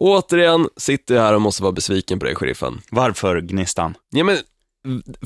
Återigen sitter jag här och måste vara besviken på dig, sheriffen. Varför Gnistan? Ja, men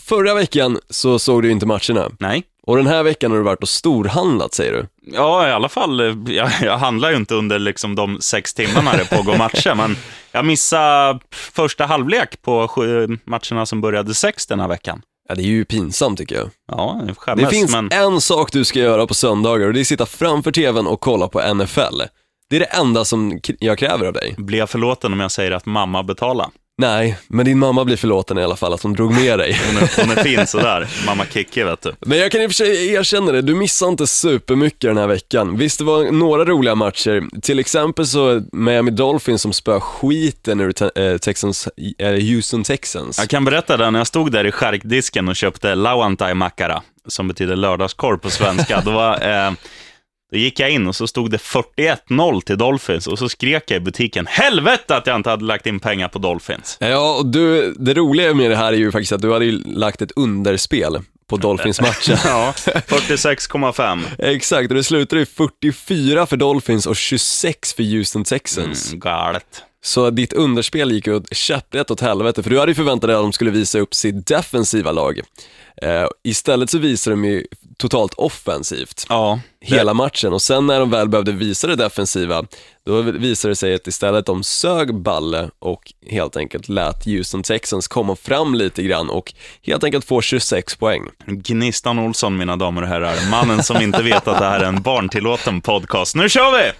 förra veckan så såg du inte matcherna. Nej. Och den här veckan har du varit och storhandlat, säger du. Ja, i alla fall. eh, Jag, jag handlar ju inte under liksom de sex timmarna det pågår matcher, men jag missade första halvlek på sju matcherna som började sex den här veckan. Ja, det är ju pinsamt tycker jag. Ja, jag skämmes, Det finns men en sak du ska göra på söndagar och det är att sitta framför tvn och kolla på NFL. Det är det enda som jag kräver av dig. blir jag förlåten om jag säger att mamma betalar? Nej, men din mamma blir förlåten i alla fall att hon drog med dig. Hon är, hon är fin sådär, mamma Kikki vet du. Men jag kan i och för sig erkänna det, du missade inte supermycket den här veckan. Visst, det var några roliga matcher. Till exempel så Miami Dolphins som spöar skiten ur te- eh, Texans, eh, Houston Texans. Jag kan berätta det, när jag stod där i skärkdisken och köpte lauantai makara, som betyder lördagskorv på svenska, då, var, eh, då gick jag in och så stod det 41-0 till Dolphins och så skrek jag i butiken, helvete att jag inte hade lagt in pengar på Dolphins. Ja, och du, det roliga med det här är ju faktiskt att du hade ju lagt ett underspel på Dolphins-matchen. Ja, 46,5. Exakt, och det slutade i 44 för Dolphins och 26 för Houston Texans. Mm, galet. Så ditt underspel gick åt käpprätt åt helvete, för du hade ju förväntat dig att de skulle visa upp sitt defensiva lag. Eh, istället så visade de ju totalt offensivt Ja, hela matchen och sen när de väl behövde visa det defensiva, då visade det sig att istället de sög balle och helt enkelt lät Houston Texans komma fram lite grann och helt enkelt få 26 poäng. Gnistan Olsson, mina damer och herrar. Mannen som inte vet att det här är en barntillåten podcast. Nu kör vi!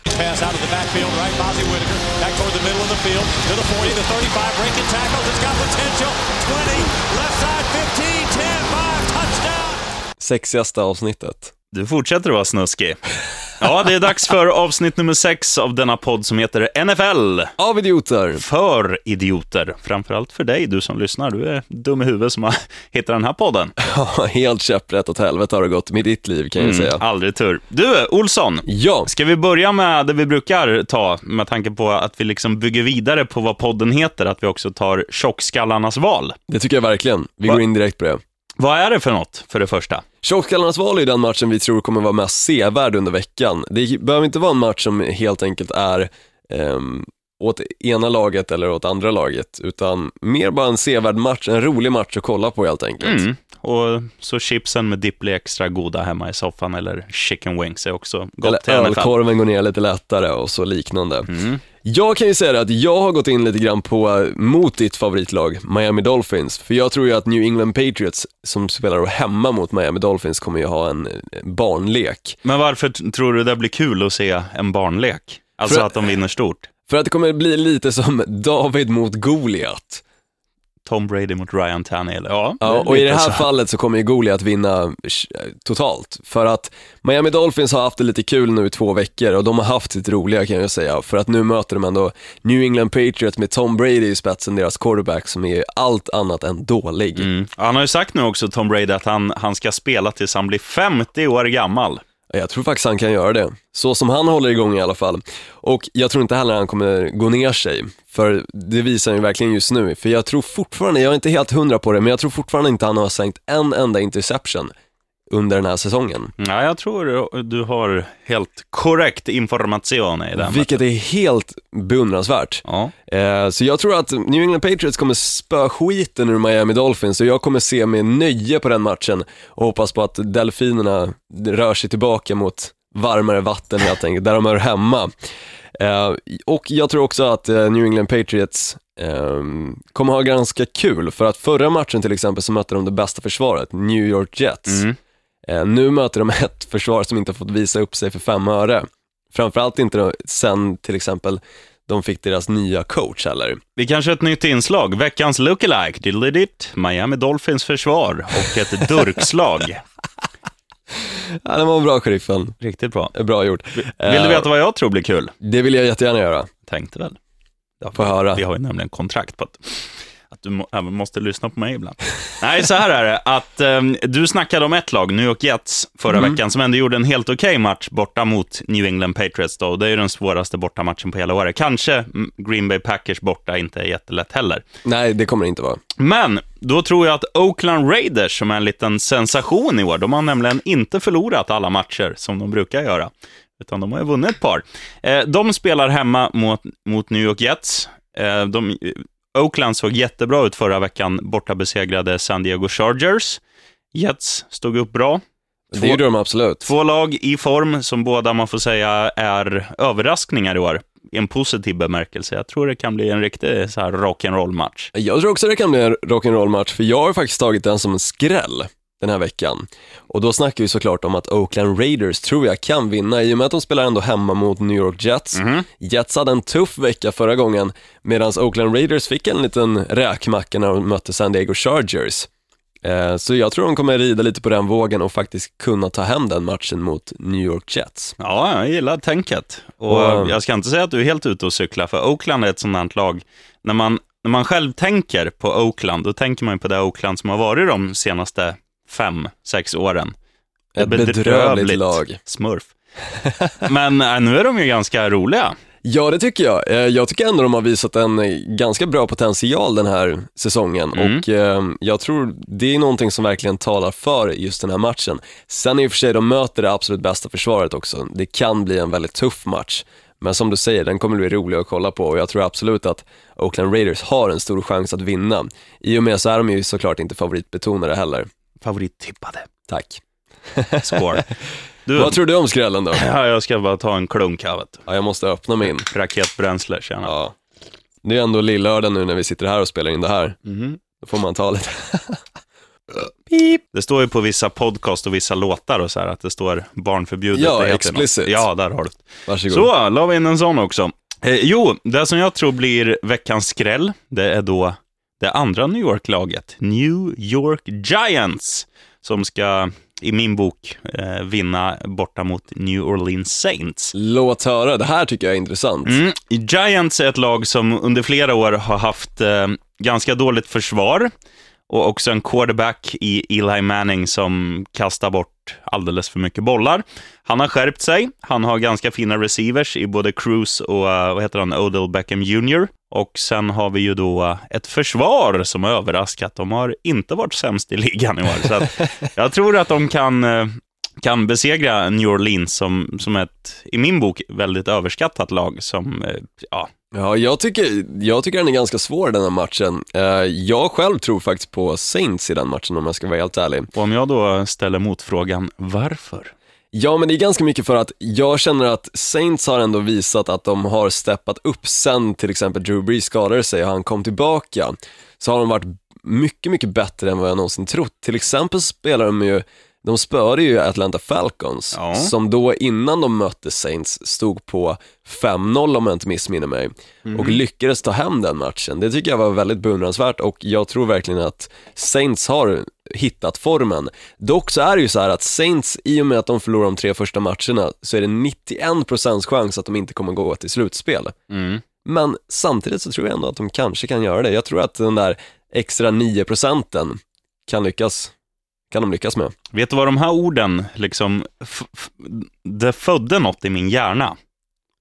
Pass the backfield, right? Bozzy Whitaker back toward the middle of the field to the 40, the 35, breaking tackles. It's got potential. 20, left side, 15, 10, 5, touchdown. Sexigaste avsnittet. Du fortsätter att vara snuskig. Ja, det är dags för avsnitt nummer sex av denna podd som heter NFL. Av idioter! För idioter. Framförallt för dig, du som lyssnar. Du är dum i huvudet som har hittat den här podden. Ja, helt käpprätt åt helvete har det gått med ditt liv kan jag säga. Aldrig tur. Du, Olsson. Ja, Ska vi börja med det vi brukar ta, med tanke på att vi liksom bygger vidare på vad podden heter, att vi också tar tjockskallarnas val. det tycker jag verkligen. Vi Va? går in direkt på det. Vad är det för något, för det första? Tjockskallarnas val är ju den matchen vi tror kommer vara mest sevärd under veckan. Det behöver inte vara en match som helt enkelt är ehm, åt ena laget eller åt andra laget, utan mer bara en sevärd match, en rolig match att kolla på helt enkelt. Mm. Och så chipsen med dipp blir extra goda hemma i soffan, eller chicken wings är också gott Eller ölkorven går ner lite lättare och så liknande. Mm. Jag kan ju säga att jag har gått in lite grann på, mot ditt favoritlag, Miami Dolphins. För jag tror ju att New England Patriots, som spelar hemma mot Miami Dolphins, kommer ju ha en eh, barnlek. Men varför tror du det blir kul att se en barnlek? Alltså För- att de vinner stort. För att det kommer bli lite som David mot Goliat. Tom Brady mot Ryan Tannehill. Ja, Ja, och i det här så. fallet så kommer ju Goliat vinna eh, totalt. För att Miami Dolphins har haft det lite kul nu i två veckor och de har haft sitt roliga kan jag säga. För att nu möter de ändå New England Patriots med Tom Brady i spetsen, deras quarterback, som är allt annat än dålig. Mm. Han har ju sagt nu också, Tom Brady, att han, han ska spela tills han blir 50 år gammal. Jag tror faktiskt han kan göra det. Så som han håller igång i alla fall. Och jag tror inte heller han kommer gå ner sig. För det visar han ju verkligen just nu. För jag tror fortfarande, jag är inte helt hundra på det, men jag tror fortfarande inte han har sänkt en enda interception under den här säsongen. Ja, jag tror du har helt korrekt information i den. Vilket är helt beundransvärt. Ja. Eh, så jag tror att New England Patriots kommer spöa skiten ur Miami Dolphins och jag kommer se med nöje på den matchen och hoppas på att delfinerna rör sig tillbaka mot varmare vatten helt enkelt, där de hör hemma. Eh, och jag tror också att eh, New England Patriots eh, kommer ha ganska kul, för att förra matchen till exempel så mötte de det bästa försvaret, New York Jets. Mm. Eh, nu möter de ett försvar som inte har fått visa upp sig för fem öre. Framförallt inte sen till exempel de fick deras nya coach heller. Vi kanske har ett nytt inslag. Veckans lookalike. Diddly-ditt. Miami Dolphins försvar och ett durkslag. Ja, det var bra sheriffen, Riktigt bra. bra gjort. Vill du veta vad jag tror blir kul? Det vill jag jättegärna göra. Tänkte väl. Ja, Få höra. Vi har ju nämligen kontrakt på att, att du må, även måste lyssna på mig ibland. Nej, så här är det. Att, ehm, du snackade om ett lag, New York Jets, förra Mm. veckan, som ändå gjorde en helt okej match borta mot New England Patriots. Då. Det är ju den svåraste bortamatchen på hela året. Kanske Green Bay Packers borta inte är jättelätt heller. Nej, det kommer det inte vara. Men då tror jag att Oakland Raiders, som är en liten sensation i år, de har nämligen inte förlorat alla matcher som de brukar göra. utan de har ju vunnit ett par. Eh, de spelar hemma mot, mot New York Jets. Eh, de, Oakland såg jättebra ut förra veckan, borta besegrade San Diego Chargers. Jets stod upp bra. Det gjorde de absolut. Två lag i form som båda, man får säga, är överraskningar i år. I en positiv bemärkelse. Jag tror det kan bli en riktig så här rock'n'roll-match. Jag tror också det kan bli en rock'n'roll-match, för jag har faktiskt tagit den som en skräll den här veckan. Och då snackar vi såklart om att Oakland Raiders tror jag kan vinna i och med att de spelar ändå hemma mot New York Jets. Jets hade en tuff vecka förra gången, medan Oakland Raiders fick en liten räkmacka när de mötte San Diego Chargers. Eh, Så jag tror de kommer rida lite på den vågen och faktiskt kunna ta hem den matchen mot New York Jets. Ja, jag gillar tänket. Och Och- jag ska inte säga att du är helt ute och cyklar, för Oakland är ett här lag. När man, när man själv tänker på Oakland, då tänker man på det Oakland som har varit de senaste fem, sex åren. Ett bedrövligt lag. Smurf. Men äh, nu är de ju ganska roliga. Ja, det tycker jag. Eh, Jag tycker ändå de har visat en ganska bra potential den här säsongen Mm. och eh, jag tror det är någonting som verkligen talar för just den här matchen. Sen i och för sig, de möter det absolut bästa försvaret också. Det kan bli en väldigt tuff match. Men som du säger, den kommer bli rolig att kolla på och jag tror absolut att Oakland Raiders har en stor chans att vinna. I och med så är de ju såklart inte favoritbetonade heller. Favorittippade. Tack. Score. Du, Vad tror du om skrällen då? ja, jag ska bara ta en klunk här, vet du. Ja, jag måste öppna min. Raketbränsle, tjena. Ja. Det är ändå lillördag nu när vi sitter här och spelar in det här. Mhm. Då får man ta lite. Det står ju på vissa podcast och vissa låtar och så här att det står barnförbjudet. Ja, explicit. något. Ja, där har du. Varsågod. Så, la vi in en sån också. Eh, jo, det som jag tror blir veckans skräll, det är då det andra New York-laget, New York Giants, som ska, i min bok, eh, vinna borta mot New Orleans Saints. Låt höra, det här tycker jag är intressant. Mm. Giants är ett lag som under flera år har haft eh, ganska dåligt försvar och också en quarterback i Eli Manning som kastar bort alldeles för mycket bollar. Han har skärpt sig. Han har ganska fina receivers i både Cruz och eh, vad heter han, Odell Beckham Jr. Och sen har vi ju då eh, ett försvar som har överraskat. De har inte varit sämst i ligan i år. Så jag tror att de kan, eh, kan besegra New Orleans som, som ett, i min bok, väldigt överskattat lag som, eh, ja, Ja, jag tycker, jag tycker den är ganska svår den här matchen. Eh, jag själv tror faktiskt på Saints i den matchen om jag ska vara helt ärlig. och om jag då ställer motfrågan, varför? Ja, men det är ganska mycket för att jag känner att Saints har ändå visat att de har steppat upp sen till exempel Drew Brees skadade sig och han kom tillbaka. Så har de varit mycket, mycket bättre än vad jag någonsin trott. Till exempel spelar de ju, de spöade ju Atlanta Falcons, Ja. som då innan de mötte Saints stod på 5-0 om jag inte missminner mig och lyckades ta hem den matchen. Det tycker jag var väldigt beundransvärt och jag tror verkligen att Saints har hittat formen. Dock så är det ju så här att Saints, i och med att de förlorar de tre första matcherna, så är det 91% chans att de inte kommer gå till slutspel. Mm. Men samtidigt så tror jag ändå att de kanske kan göra det. Jag tror att den där extra 9% kan lyckas, kan de lyckas med. Vet du vad de här orden, liksom, det födde något i min hjärna.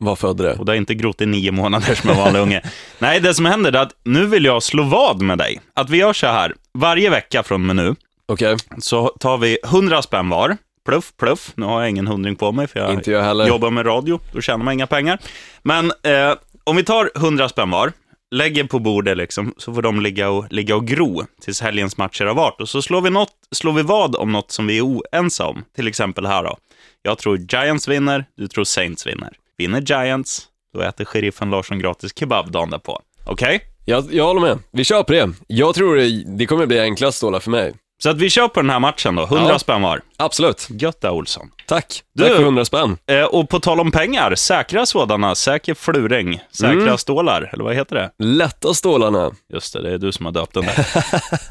Vad födde det? Och det har inte grott i nio månader som en vanlig unge. Nej, det som händer är att nu vill jag slå vad med dig. Att vi gör så här, varje vecka från och med nu, Okej, så tar vi 100 spänn var. Pluff, pluff. Nu har jag ingen hundring på mig, för jag inte jag heller. jobbar med radio. Då tjänar man inga pengar. Men eh, om vi tar 100 spänn var, lägger på bordet liksom, så får de ligga och, ligga och gro tills helgens matcher har varit. Och så slår vi, något, slår vi vad om något som vi är oense om. Till exempel här då. Jag tror Giants vinner, du tror Saints vinner. Vinner Giants, då äter sheriffen Larsson gratis kebab dagen därpå. Okej? jag, jag håller med. Vi kör på det. Jag tror det, det kommer bli enklast stålar för mig. Så att vi kör på den här matchen då. 100 Ja. spänn var. Absolut. Götta Olsson. Tack. Du- Tack för 100 spänn. Eh, och på tal om pengar, säkra sådana, säker fluring, säkra Mm. stålar, eller vad heter det? Lätta stålarna. Just det, det är du som har döpt den där.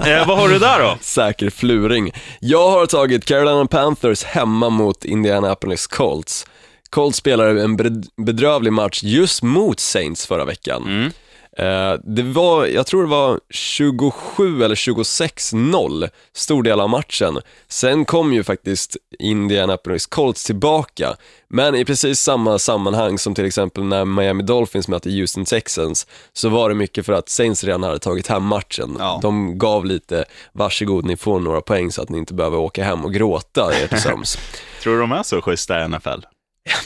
eh, vad har du där då? Säker fluring. Jag har tagit Carolina Panthers hemma mot Indianapolis Colts. Colts spelade en bed- bedrövlig match just mot Saints förra veckan. Mm. Eh, det var, jag tror det var 27 eller 26-0, stor del av matchen. Sen kom ju faktiskt Indianapolis Colts tillbaka, men i precis samma sammanhang som till exempel när Miami Dolphins mötte Houston Texans, så var det mycket för att Saints redan hade tagit hem matchen. Ja. De gav lite, varsågod ni får några poäng så att ni inte behöver åka hem och gråta er till. Tror du de är så schyssta i NFL?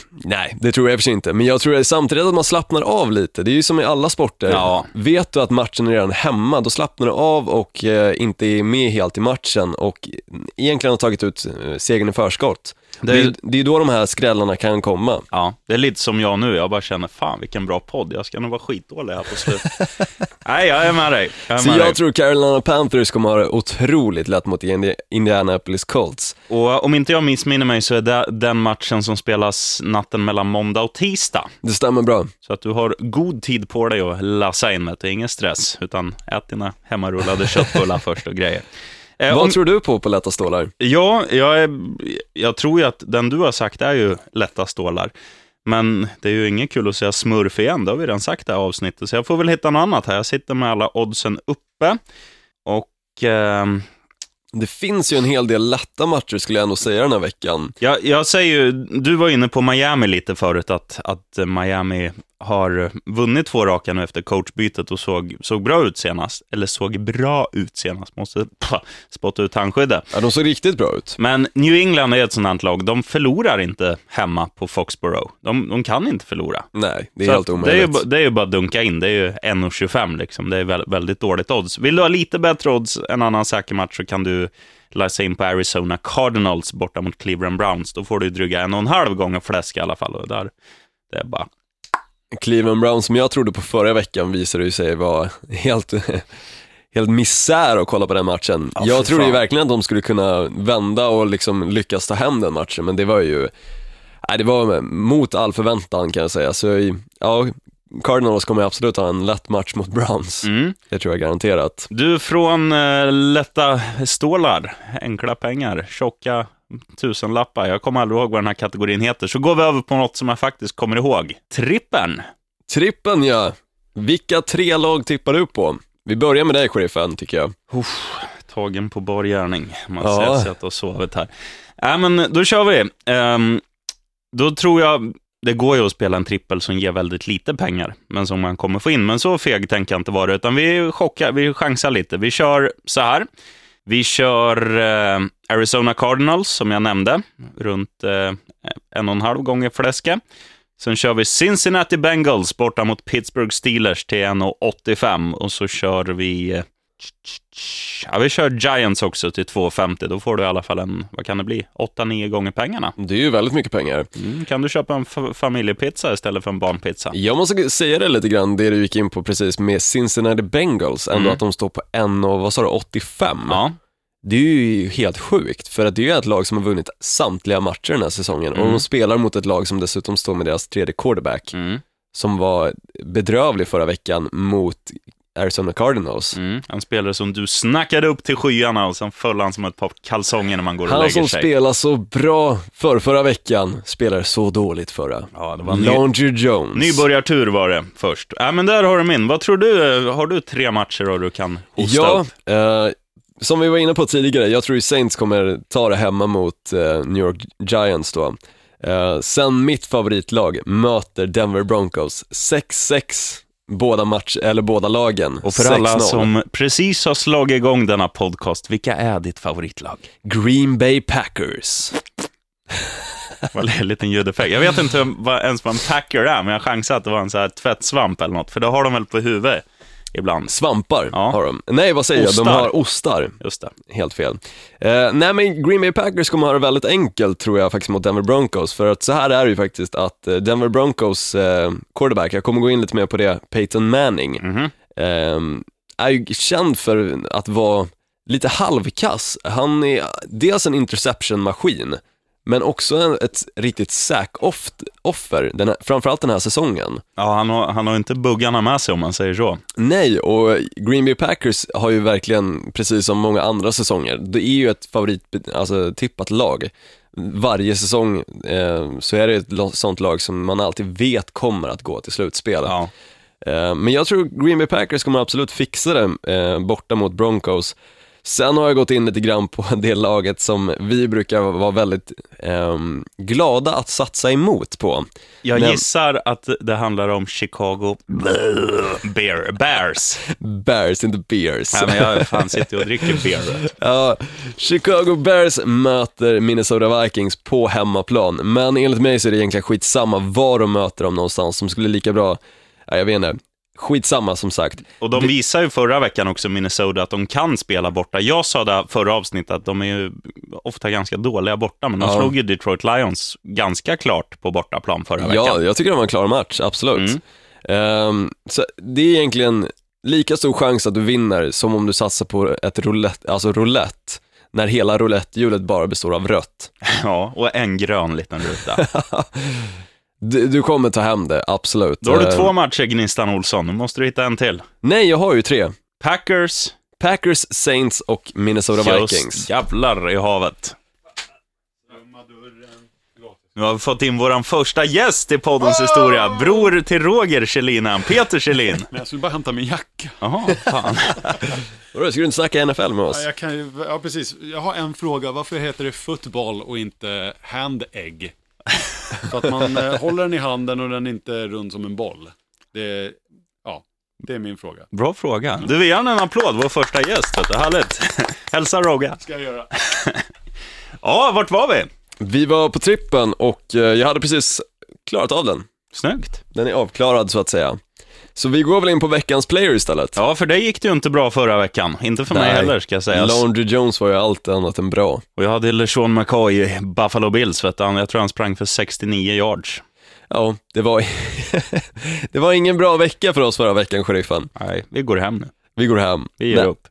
Nej, det tror jag i och för sig inte. Men jag tror samtidigt att man slappnar av lite. Det är ju som i alla sporter. Ja. Vet du att matchen är redan hemma, då slappnar du av och eh, inte är med helt i matchen och egentligen har tagit ut eh, segern i förskott. Det Det är- är, det är då de här skrällarna kan komma. Ja, det är lite som jag nu. Jag bara känner, fan vilken bra podd. Jag ska nog vara skitdålig här på slutet. Nej, jag är med dig. Jag är Så med jag dig. tror Carolina Panthers kommer ha det otroligt lätt mot Indi- Indianapolis Colts. Och om inte jag missminner mig så är det den matchen som spelas natten mellan måndag och tisdag. Det stämmer bra. Så att du har god tid på dig att lassa in med det. Ingen stress, utan ät dina hemmarullade köttbullar först och grejer. Eh, Vad om- tror du på på lätta stålar? Ja, jag, är, jag tror ju att den du har sagt är ju lätta stålar. Men det är ju inget kul att säga smurf igen, det har vi redan sagt i det här avsnittet. Så jag får väl hitta något annat här. Jag sitter med alla oddsen uppe. Och ehm, Det finns ju en hel del lätta matcher skulle jag ändå säga den här veckan. jag, jag säger ju, du var inne på Miami lite förut, att, att Miami har vunnit två raka nu efter coachbytet och såg, såg bra ut senast. Eller såg bra ut senast, måste pah, spotta ut tandskyddet. Ja, de såg riktigt bra ut. Men New England är ett här lag, de förlorar inte hemma på Foxborough. De, de kan inte förlora. Nej, det är Så helt att det, är omöjligt. det är ju bara att dunka in, det är ju 1,25 liksom. Det är väl, väldigt dåligt odds. Vill du ha lite bättre odds, en annan säker match, så kan du läsa in på Arizona Cardinals borta mot Cleveland Browns. Då får du dryga en och en halv gånger fläsk i alla fall. Och där, det är bara... Cleveland Browns som jag trodde på förra veckan visade ju sig vara helt, helt misär att kolla på den matchen. Ja, jag trodde ju verkligen att de skulle kunna vända och liksom lyckas ta hem den matchen, men det var ju, nej, det var mot all förväntan kan jag säga. Så ja, Cardinals kommer absolut ha en lätt match mot Browns. Mm. Det tror jag garanterat. Du, från eh, lätta stålar, enkla pengar, tjocka tusenlappar. Jag kommer aldrig ihåg vad den här kategorin heter. Så går vi över på något som jag faktiskt kommer ihåg. Trippen. Trippen ja, vilka tre lag tippar du på? Vi börjar med dig, sheriffen, tycker jag. Tagen på bar gärning. Man Ja. ser sett och sovit här. Nej, men då kör vi. Ehm, då tror jag, det går ju att spela en trippel som ger väldigt lite pengar, men som man kommer få in. Men så feg tänker jag inte vara, utan vi chockar, vi chansar lite. Vi kör så här. Vi kör eh, Arizona Cardinals, som jag nämnde, runt eh, en och en halv gånger fläske. Sen kör vi Cincinnati Bengals borta mot Pittsburgh Steelers till 1,85 och så kör vi eh, Ja, vi kör Giants också till 2,50. Då får du i alla fall en, vad kan det bli, 8-9 gånger pengarna. Det är ju väldigt mycket pengar. Mm, kan du köpa en fa- familjepizza istället för en barnpizza? Jag måste säga det lite grann, det du gick in på precis med Cincinnati Bengals, ändå Mm. att de står på en och, vad sa du, 85? Ja, Det är ju helt sjukt, för att det är ett lag som har vunnit samtliga matcher den här säsongen och Mm. de spelar mot ett lag som dessutom står med deras tredje quarterback, mm, som var bedrövlig förra veckan mot Arizona Cardinals. mm. En spelare som du snackade upp till skyarna och sen föll han som ett par kalsonger när man går och Han lägger som sig. spelar så bra för förra veckan spelar så dåligt förra. Ja, det var ny, Laundry Jones. nybörjartur var det först. Ja, men där har du min. Vad tror du? Har du tre matcher då du kan hosta Ja, upp? eh, som vi var inne på tidigare, jag tror ju Saints kommer ta det hemma mot eh, New York Giants då. Eh, sen mitt favoritlag möter Denver Broncos. 6-6 båda match, eller båda lagen. Och för alla 6-0. som precis har slagit igång denna podcast, vilka är ditt favoritlag? Green Bay Packers. Var det en liten ljudeffekt? Jag vet inte vad, ens vad en packer är, men jag chansar att det var en så här tvättsvamp eller något, för det har de väl på huvudet ibland. Svampar Ja. har de. Nej, vad säger jag? Ostar. De har ostar. Just det. Helt fel. Eh, nej men Green Bay Packers kommer ha det väldigt enkelt tror jag faktiskt mot Denver Broncos, för att så här är det ju faktiskt att eh, Denver Broncos eh, quarterback, jag kommer gå in lite mer på det, Peyton Manning, Mhm. eh, är ju känd för att vara lite halvkass. Han är dels en interception-maskin, men också en, ett riktigt här, framförallt den här säsongen. Ja, han har, han har inte buggarna med sig om man säger så. Nej, och Green Bay Packers har ju verkligen, precis som många andra säsonger, det är ju ett favorit, alltså tippat lag. Varje säsong eh, så är det ett sånt lag som man alltid vet kommer att gå till slutspel. Ja. Eh, men jag tror Green Bay Packers kommer absolut fixa det eh, borta mot Broncos. Sen har jag gått in lite grann på det laget som vi brukar vara väldigt ehm, glada att satsa emot på. Jag Men- gissar att det handlar om Chicago Bear, Bears. Bears, inte Bears. Nej, men jag fan sitter och dricker beer. Ja, Chicago Bears möter Minnesota Vikings på hemmaplan, men enligt mig så är det egentligen skitsamma var de möter dem någonstans, som skulle lika bra, ja, jag vet inte, skitsamma som sagt. Och de visar ju förra veckan också, Minnesota, att de kan spela borta. Jag sa det förra avsnittet att de är ju ofta ganska dåliga borta, men de Ja. slog ju Detroit Lions ganska klart på bortaplan förra veckan. Ja, jag tycker det var en klar match, absolut. Mm. Ehm, så det är egentligen lika stor chans att du vinner som om du satsar på ett roulette, alltså roulette, när hela roulettehjulet bara består av rött. ja, och en grön liten ruta. Du, du kommer ta hem det, absolut. Då har du Ehm, två matcher, Gnistan Olsson. Nu måste du hitta en till. Nej, jag har ju tre. Packers, Packers, Saints och Minnesota just Vikings. jävlar i havet. Nu har vi fått in vår första gäst i poddens historia. Bror till Roger Kjellin, han, Peter Kjellin. Men jag skulle bara hämta min jacka. Jaha, fan. Vadå, ska du inte snacka NFL med oss? Ja, jag kan ju, ja, precis. Jag har en fråga. Varför heter det football och inte hand egg? För att man eh, håller den i handen och den inte är rund som en boll. Det, ja, det är min fråga. Bra fråga. Du, vi ger honom en applåd, vår första gäst. Vet du. Härligt. Hälsa Rogga. Ska jag göra. Ja, vart var vi? Vi var på trippen och eh, jag hade precis klarat av den. Snyggt. Den är avklarad så att säga. Så vi går väl in på veckans player istället. Ja, för dig gick det ju inte bra förra veckan. Inte för mig Nej. heller, ska jag säga. Laundry Jones var ju allt annat än bra. Och jag hade LeSean McCoy i Buffalo Bills, vet du. Jag tror han sprang för 69 yards. Ja, det var, det var ingen bra vecka för oss förra veckan, sheriffen. Nej, vi går hem nu. Vi går hem. Vi ger Nej. upp.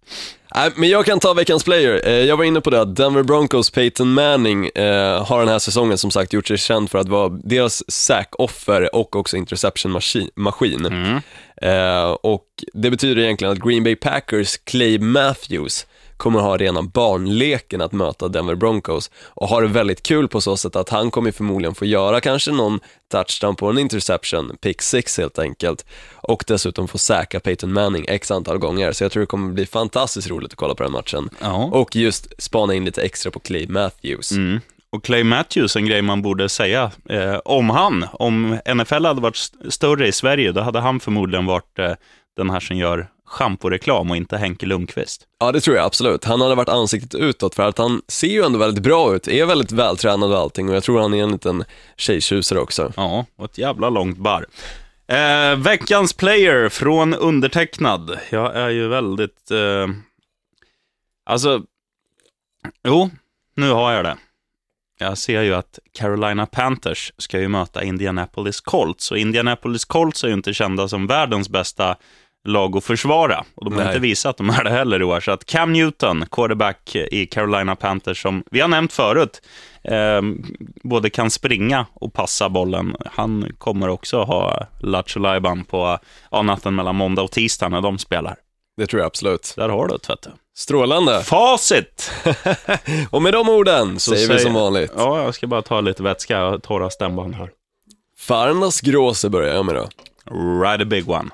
Nej, men jag kan ta veckans player. Eh, Jag var inne på det, att Denver Broncos Peyton Manning eh, har den här säsongen som sagt gjort sig känd för att vara deras sack-offer och också interception-maskin. Mm. Eh, och det betyder egentligen att Green Bay Packers Clay Matthews kommer ha rena barnleken att möta Denver Broncos och har det väldigt kul på så sätt att han kommer förmodligen få göra kanske någon touchdown på en interception, pick six helt enkelt, och dessutom få säkra Peyton Manning x antal gånger, så jag tror det kommer bli fantastiskt roligt att kolla på den matchen. Ja. Och just spana in lite extra på Clay Matthews. Mm. Och Clay Matthews, en grej man borde säga eh, om han. Om NFL hade varit st- större i Sverige, då hade han förmodligen varit eh, den här som gör schamporeklam och inte Henke Lundqvist. Ja, det tror jag absolut. Han hade varit ansiktet utåt för att han ser ju ändå väldigt bra ut, är väldigt vältränad och allting och jag tror han är en liten tjejtjusare också. Ja, och ett jävla långt bar. Eh, veckans player från undertecknad. Jag är ju väldigt... Eh, alltså, jo, nu har jag det. Jag ser ju att Carolina Panthers ska ju möta Indianapolis Colts. Och Indianapolis Colts är ju inte kända som världens bästa lag att försvara. Och de har Nej. inte visat att de är det heller i år. Så att Cam Newton, quarterback i Carolina Panthers, som vi har nämnt förut, eh, både kan springa och passa bollen. Han kommer också ha Lattjo Lajban på ja, natten mellan måndag och tisdag när de spelar. Det tror jag absolut. Där har du det, vet du. Strålande! Facit! Och med de orden Så säger vi som vanligt. Ja, jag ska bara ta lite vätska och torra stämband här. Farnas gråse börjar jag med då. Ride a big one.